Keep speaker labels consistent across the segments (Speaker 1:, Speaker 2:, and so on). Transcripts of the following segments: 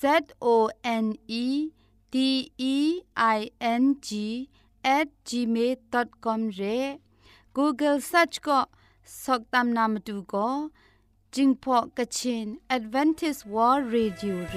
Speaker 1: Z O N E D E I N G at gmail.com ရဲ Google search ก็สอกตามนามดูก็จิงพอกะชิน Advantage World Radio เร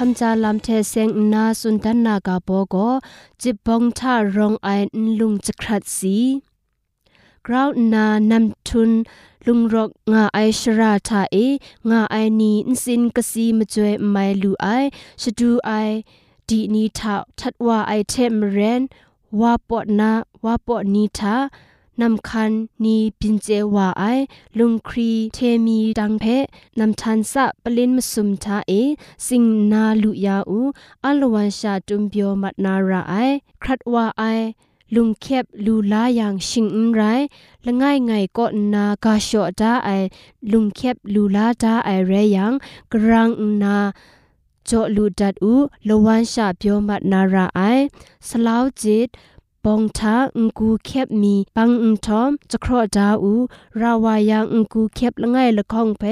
Speaker 1: คัก
Speaker 2: ไอมาจ่อคำจาลำเชเซงไอผาจีจ่อคำกระรันสุนดันนาเพมตัดกุญจ่อลากา
Speaker 3: คำเทเซงนาสุนทันนากาโปโกจิบบองทารองไอลุงจะครัดสีกราวนานำทุน ลุงรกงาไอชราทาเองาไอนีอินสินกสีมาจวยไม่ลูไอชดูไอดีนีทาทัดว่าไอเทมเรนว่าปอดนาว่าปอดนีทา นำคันนีปินเจวาไอลุงครีเทมีดังเพนำทันสะปลินมสุมทาเอสิงนาลุยาอูอัลวันชาตุมเปียวมัดนาราไอครัดว่าไอลุงเข็บลูลาอย่างชิงอุไรละง่ายไงก็นากาชอดาไอลุงเข็บลูลาดาไอเรยังกรังนาจอลูดัดอูละวันชาเปียวมัดนาราไอสลาวจิต ปองทาอุกูเข็บมีปังอุทอมจะครอดาอูราวายังอุกูเข็บละง่ายละคองเพ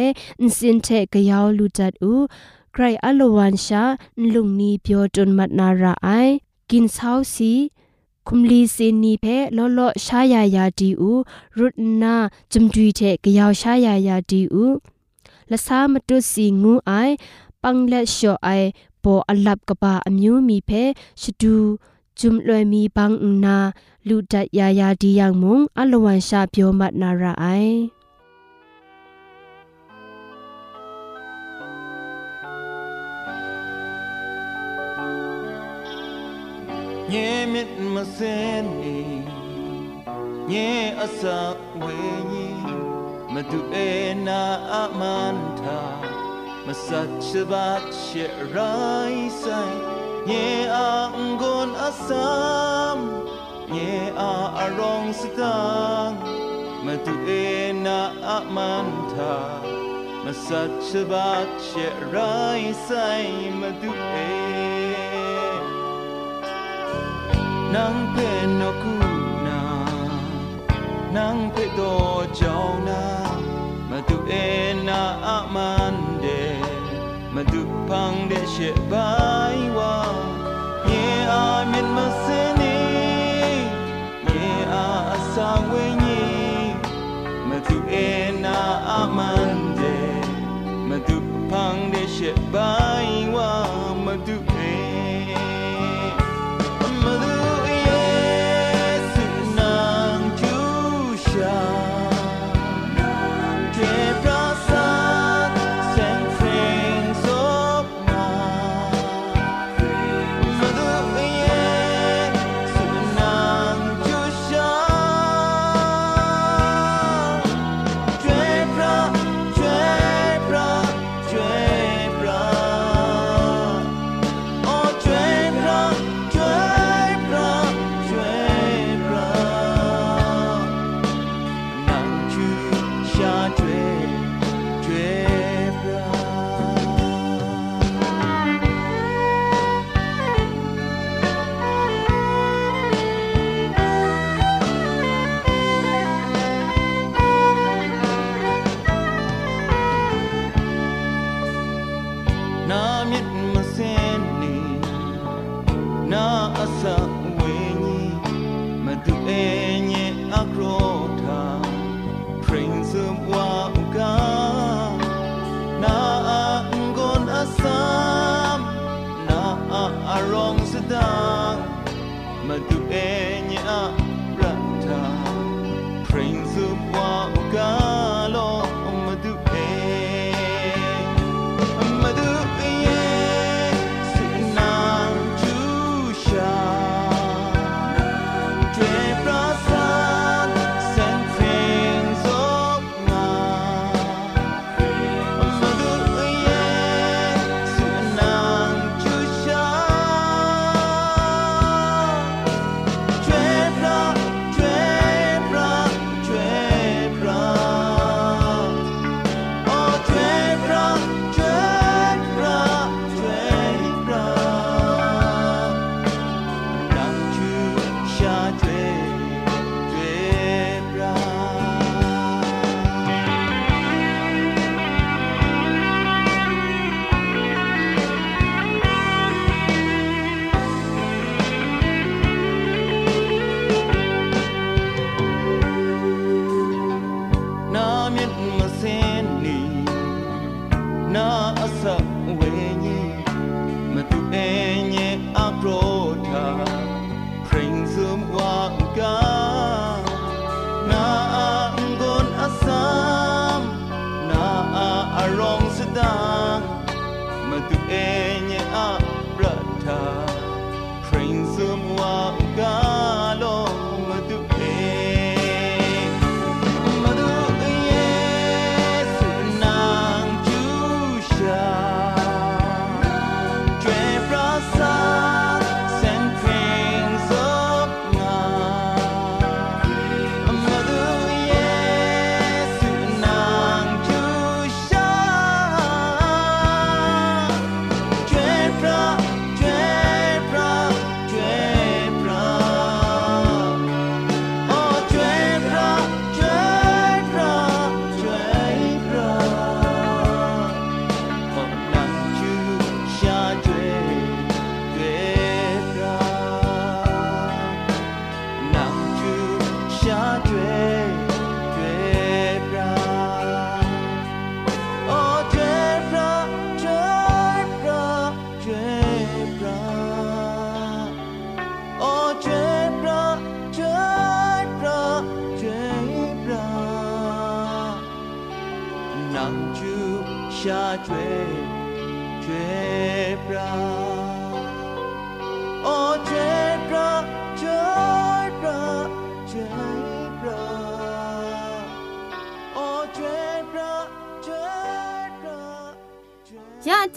Speaker 3: อินสินเทกยาวลูดัดอูใครอลวันชาลุงนีเปียวจนมัดนาราไอกินเช้าสีคุมลีซีนีเพลอลอชายายาดีอูรุดนาจุมดุยเทกยาวชายายาดีอูละสามตุสีงูไอปังและชอไอปออลับกบาอမျိုးมีเพชดู จุมลวยมีบังนาလူဒတ်ယာယာဒီយ៉ាងမုံအလဝန်ရှာပြောမတ်နာရအိုင်
Speaker 4: ညမြင့်မစင်းနေညအစဝေညီမတူအေနာအမန်သာမစတ်ချဘတ်ရှေရိုင်းဆိုင်ညအန်ဂွန်အစမ်ညအအရောင် sam ye a arong sitang matu ena amanta masat sabat che rai sai matu e nang pe no ku na nang pe do jau na matu ena amande matu pang de che bai wa sangwenyi Matu ena amande Matu pang de
Speaker 1: shit buying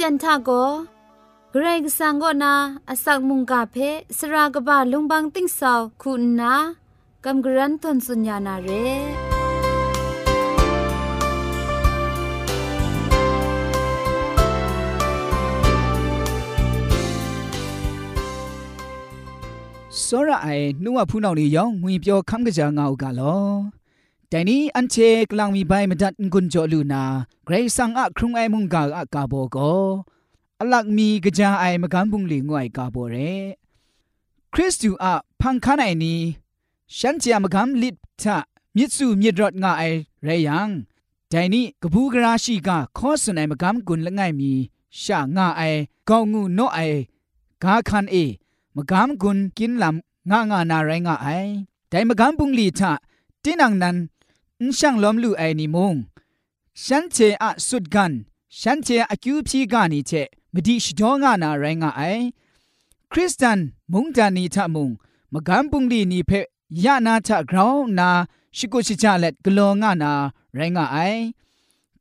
Speaker 1: จันทาโกเกรกสังก็นาอสักมุงกาเพสรากบะลุงบังติ้งสาวคุณนากำกรันทนสุญญานาเร
Speaker 5: စောရအိုင်နှုတ်ဝဖူးနောင်နေရောင်ငွေပြောခမ်းကကြငါဥကလော แต่นี้อันเชกลังมีใบมาดัดกุญจลูนาเกรซังอะครุงไอมุงกาอะกาโบโกอลักมีกะจาไอมะกันบุงลีงวยกาโบเรคริสตูอะพังคันไอนี้ฉันจะมะกันลิดทะมิสูมิดรอดงาไอไรยังใจนี้กบูกราชิกาข้อสนไอมะกันกุนละไงมีชางาไอกองูโนไอกาคันเอมะกันกุนกินลำงางานาไรงาไอแต่มะกันบุงลีทะตินังนั้น นช่างล้อมลู่ไอนิมงฉันเจอะสุดกันฉันเจอะคิวพีกานีเจมดิชดองานาไรงาไอคริสตันมุงจานีทะมุงมกำปุงลีนีเพยะนาทะกราวนาชิกุชิจาเล็ดกลองานาไรงาไอ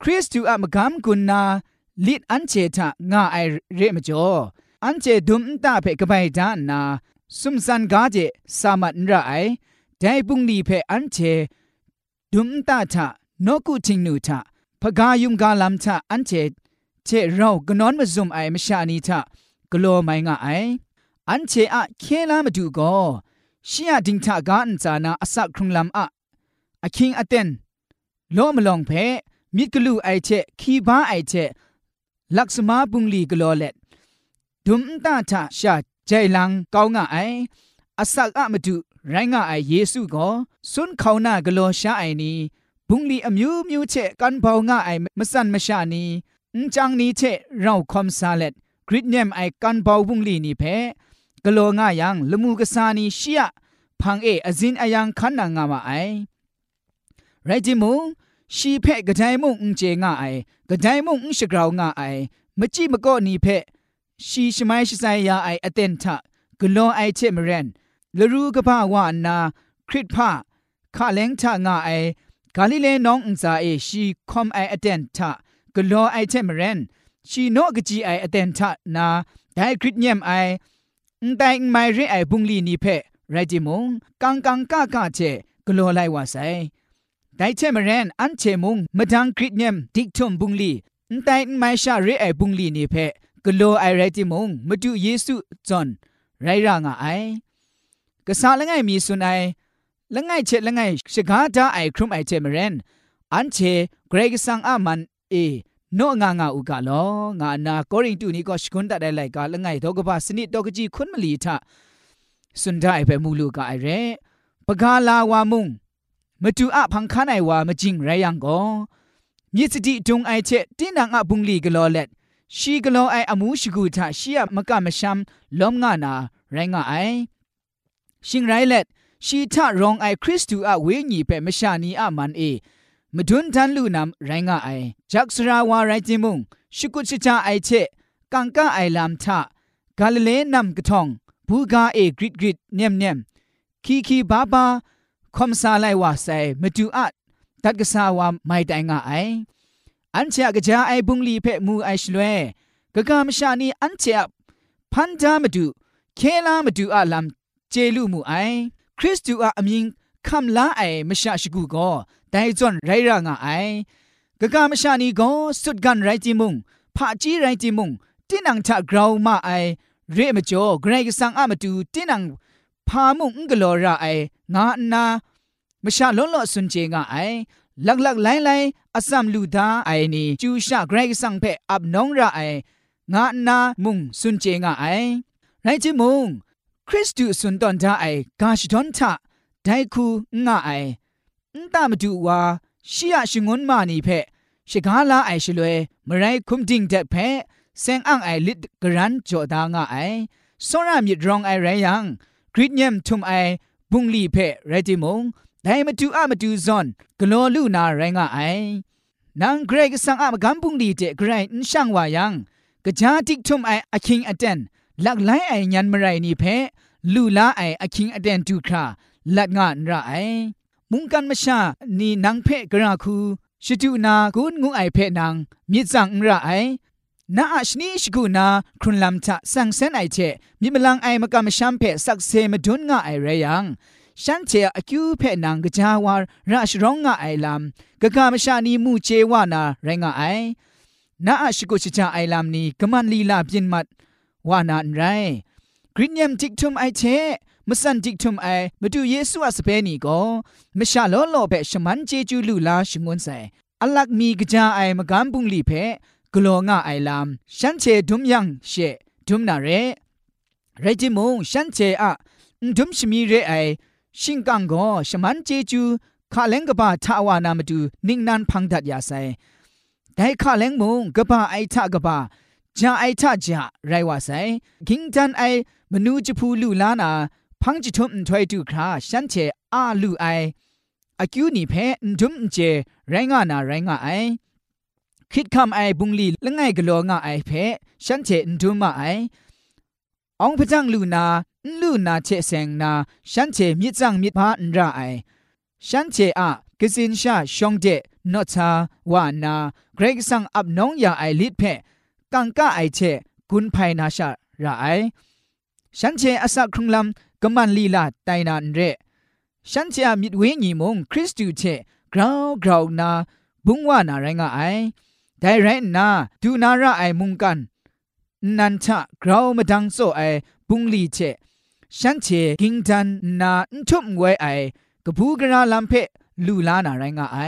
Speaker 5: คริสตูอะมกำกุนนาลิดอันเจทะงาไอเรมจ่ออันเจดุมตาเพกบายดานาสุมสันกาเจสามัดระไอแต่ปุงลีเพอันเจ ดุมตาทะนกุทิงนูทะพกายุมกาลัมทะอันเจเจเรากนอนมาซุมไอมชานีทะกลัวไม่งะไออันเจอะเคลามาดูก็ชียดิงทะกาอันจานาอสักครุงลัมอะอะคิงอะเตนโลมลองเพมิดกลูไอเจคีบ้าไอเจลักษมาปุงลีกลัวเล็ดดุมตาทะชาใจลังกาวงะไออาศักอะมาดู ไรงะไอเยซูก็สุนเขาหน้ากลัวชาไอนี้บุงลีอมิวมิวเชกันเบางะไอมสันมชานี้อุจังนี้เชเราคอมซาเลตกริดเนมไอกันเบาบุงลีนี่เพกลัวงะยังลมูกษานีเชียพังเออจินไอายังขันนางามาไอไรจิมุงชีเพกระไดมุงอุเจงะไอกระไดมุงอุชกราวงะไอมจิมก็นี่เพชีชไมชิไซยาไออเตนทะกลอไอเชมเรน ลรูกะพาวานาคริตพาคาเลงทะงาไอกาลิเลน้องอุซาเอชีคอมไออเตนทะกลอไอเชมเรนชีโนกจีไออเตนทะนาไดคริตเยมไออุไดไมเรไอบุงลีนีเพไรจิมงกังกังกะกะเจกลอไลวาไซไดเชมเรนอันเชมงมดังคริตเยมดิกทุมบุงลีอุไดไมชาเรไอบุงลีนีเพกโลไอไรติมงมาดูเยซูจอนไรร่างไอ กษาละไงมีสุนัยละไงเชละไงชกาดาไอครุมไอเจมเรนอันเชเกรกสังอามันเอโนงางาอุกาโลงานาโกริงตูนี่ก็ชกุนตะได้ไลกาละไงดอกบาสนิดดอกจีคุนมลีทะสุนดาไอเปมูลูกาไอเรปกาลาวามุงมาดูอะพังคานไอวามาจิงไรยังก็မြစ်စတိဒုံအိုက်ချက်တင်းနံအပုန်လီကလောလက်ชีกโลไออมูชิกูทาชียมกะมะชัมลอมง ชิงไรเล็ดชีทะรองไอคริสตูอะเวญีเปมชานีอะมันเอมดุนทันลูนามไรงาไอจักสราวาไรจิมุงชิกุชิจาไอเชกังกะไอลามทะกาลเลนัมกะทองบูกาเอกริดกริดเนียมเนียมคีคีบาบาคอมซาไลวาไซมดูอะตัดกษาวาไม่ได้งาไออันเชกะจาไอบุงลีเพมูไอชลเวกะกามชานีอันเชพันดามาดูเคลามาดูอาลัม เจลูมูไอคริสตูอาอมิงคำลาไอมชาชกูก็ไดจอนไรรางาไอกะกามชานีก็สุดกันไรจิมุงพะจีไรจิมุงตินังทะกราวมาไอเรมจอเกรกสังอามาดูตินังพามุงกลอราไองานามชาลอนลอสุนเจงาไอลักลักไลไลอสัมลูดาไอนี่จูชะเกรกสังเพอับน้องระไองานามุงสุนเจงาไอไรจิมุง คริสตูสุนตอนดาไอกาชดอนทะไดคูงาไอန်ตามดูว่าชียชิงวนมานีเพชิกาลาไอชลวยมไรคุมดิงเด็กเพเซงอังไอลิดกรันจอดางาไอสรามิดรองไอไรยังกริดเยมทุมไอบุงลีเพไรติมงแต่มาดูอะมาดูซอนกลัวลูนาไรงาไอ นางเกรกสังอา มกัมปุงดีเจเกรนช่ายไออคิงอเตนลักไลไอยันมไรนี่เพลูลาไออคิงอเตนดูคราลัดงานระไอมุงกันมชานี่นางเพกราคูชิจูนากุนงูไอเพนางมิจังระไอนาอชนีชกูนาครุนลำทะสังเซนไอเชมิมลังไอมกามชัมเพสักเซมดุนงาไอเรยังฉันเชอคิวเพนางกจาวาราชร้องงาไอลำกะกามชานีมูเจวานาไรงาไอนาอชกุชิจาไอลำนี้กมันลีลาเปียนมัด วานานไรกรินยมจิกทุมไอเชมสันจิกทุมไอมาดูเยซูอาสเปนีก็มชาลอลอเปชมันเจจูลูลาชงวนใส่อลักมีกจาไอมกำปุงลีเพกลัวงาไอลามฉันเชดุมยังเชดุมนาเรเรจิมงฉันเชอะดุมชมีเรไอชิงกังก็ชมันเจจูคาเลงกบะทาวานามาดูนิ่งนันพังดัดยาไซแต่คาเลงมงกบะไอทะกบะ จาไอทะจาไรวาไซกิงจันไอมนูจพูลูลานาพังจิทุมถวยดูคราฉันเชอาลูไออากิวนี่เพดุมเจไรงานาไรงาไอคิดคำไอบุงลีละไงกะโลงาไอเพฉันเจนดุมาไอองพจังลูนาลูนาเชเซงนาฉันเจมิจังมิพาอันราไอฉันเจอะกสินชาชองเดนอชาวานาเกรกสังอับน้องยาไอลิดเพ กังกะไอเชกุนไพนาชาราไอฉันเจอสักครุงลำกำมันลีลาไตนานเรฉันเจอมิดเวงีมงคริสตูเชกราวกราวนาบุงว่านาไรงาไอแต่ไรนาดูนาระไอมุงกัน นันทะกราวมาดังโซไอบุงลีเชฉันเชกิงจันนาทุมไวไอกบูกราลัมเพลูลานาไรงาไอ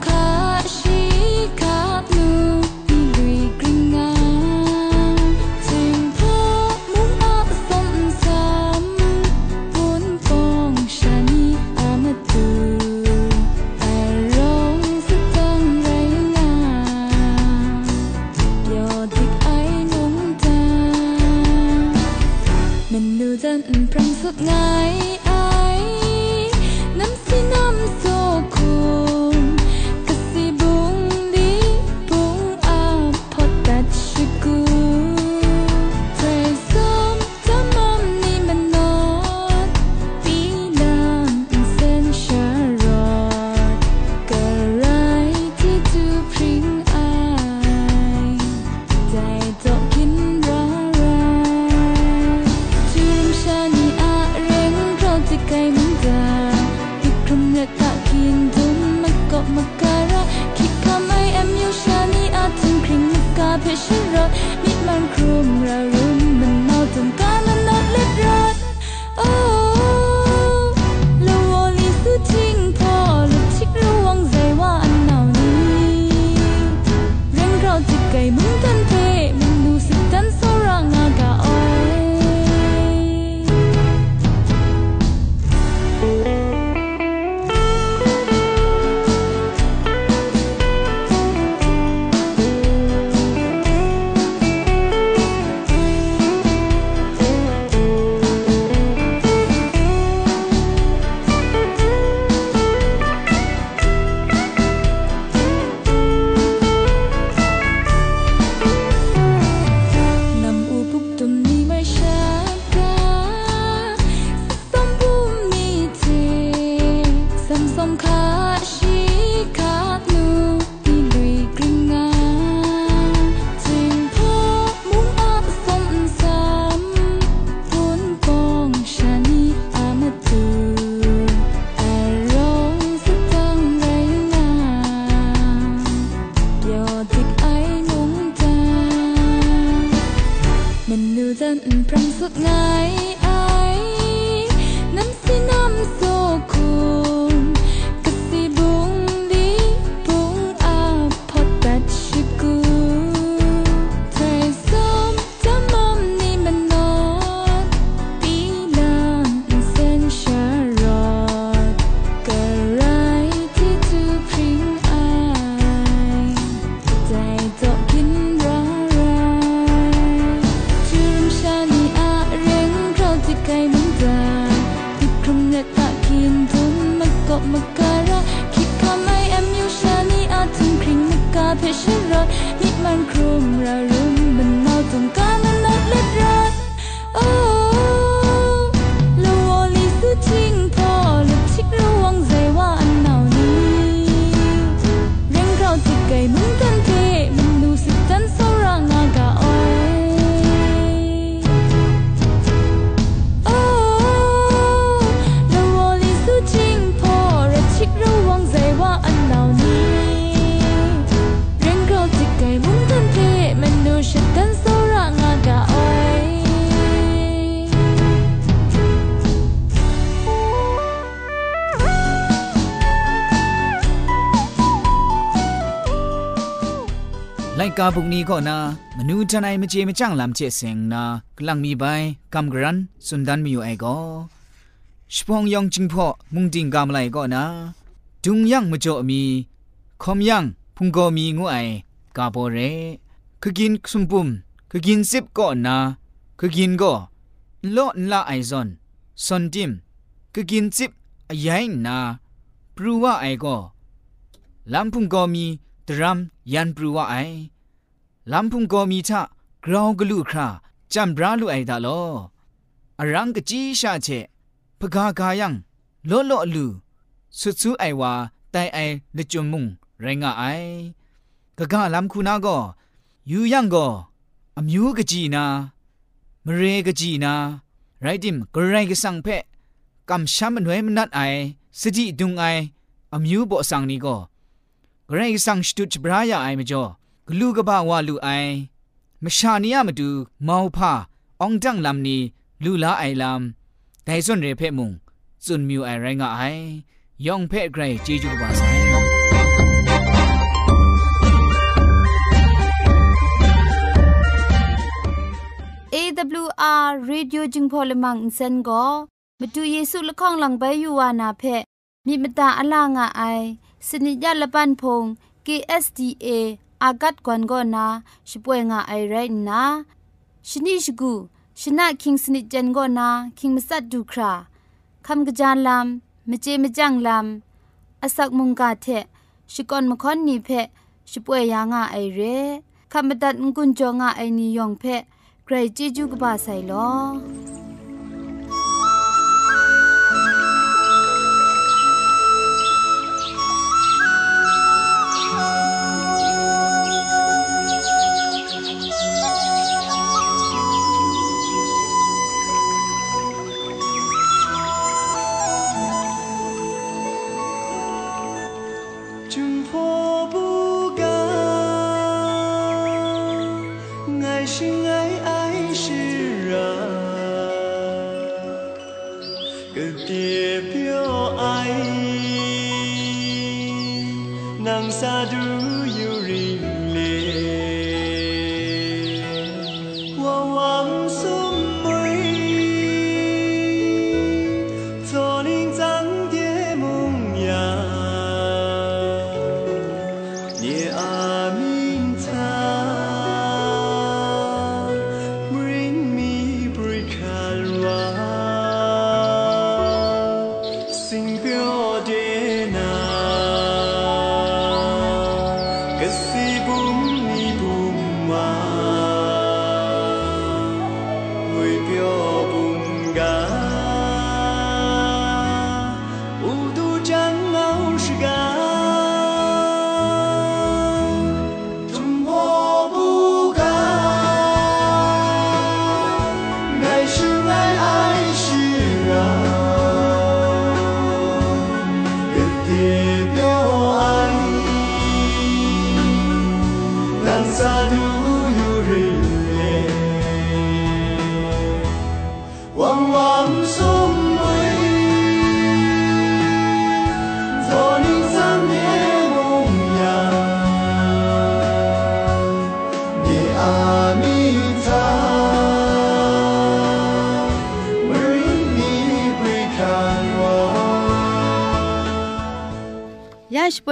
Speaker 5: 开 love กาบุกนี้ก็นามนูจันไอมเจมจังลำเจเซงนากลังมีใบกำกรันสุนดันมีอยู่ไอก็ชพองยองจิงพ่อมุงดิงกามไลก็นาดุงยังมจ่อมีคอมยังพุงก็มีงูไอกาโบเรคือกินสุมปุ่มคือกินซิบก็นาคือกินก็โลนละไอซอนซอนดิมคือกินซิบยัยนาปรูว่าไอก็ลำพุงก็มีดรัมยันปรูว่าไอ ลำพุงก็มีทะกราวกลูคราจำบราลุไอดาลออรังกจีชาเชพกากายังลอลอลูสุดซูไอวาไตไอละจุมมุงแรงะไอกะกาลำคูนาก็อยู่ยังก็อมิวกจีนามเรกจีนาไรดิมกรไรกสังเพะกำช้ำมันไว้มันนัดไอสติดุงไออมิวบ่สังนี่ก็กระไรสังสตุจบรายาไอมจ่อ กลูกบ้าวาลูไอมชาเนียมาดูมาอุาองจังลำนี้ลูลาไอลำแต่ส่วน
Speaker 6: เร
Speaker 5: เพมุงส่วนมิวไอแรงไอยองเพ่ไกร
Speaker 6: จี
Speaker 5: จุกบาไซ
Speaker 1: เอวอาร์เรดิโอจึ
Speaker 6: งพอลมังอินเซนก็มาดูเยซูละข้องหลังใบยูวานาเพะมีมตาอลางาไอสนิยาละปันพง KSDA อากัดกวนก็นาช่วยงาไอไรนะชนิชกูชนะคิงสนิจันก็นาคิงมัสัดดูคราคำกระจานลำมเจมจังลำอาศักมุงกาเทชิกอนมคอนนีเพช่วยยางาไอเรคำบัดงกุนจงาไอนิยองเพใครจีจูกบาไซลอ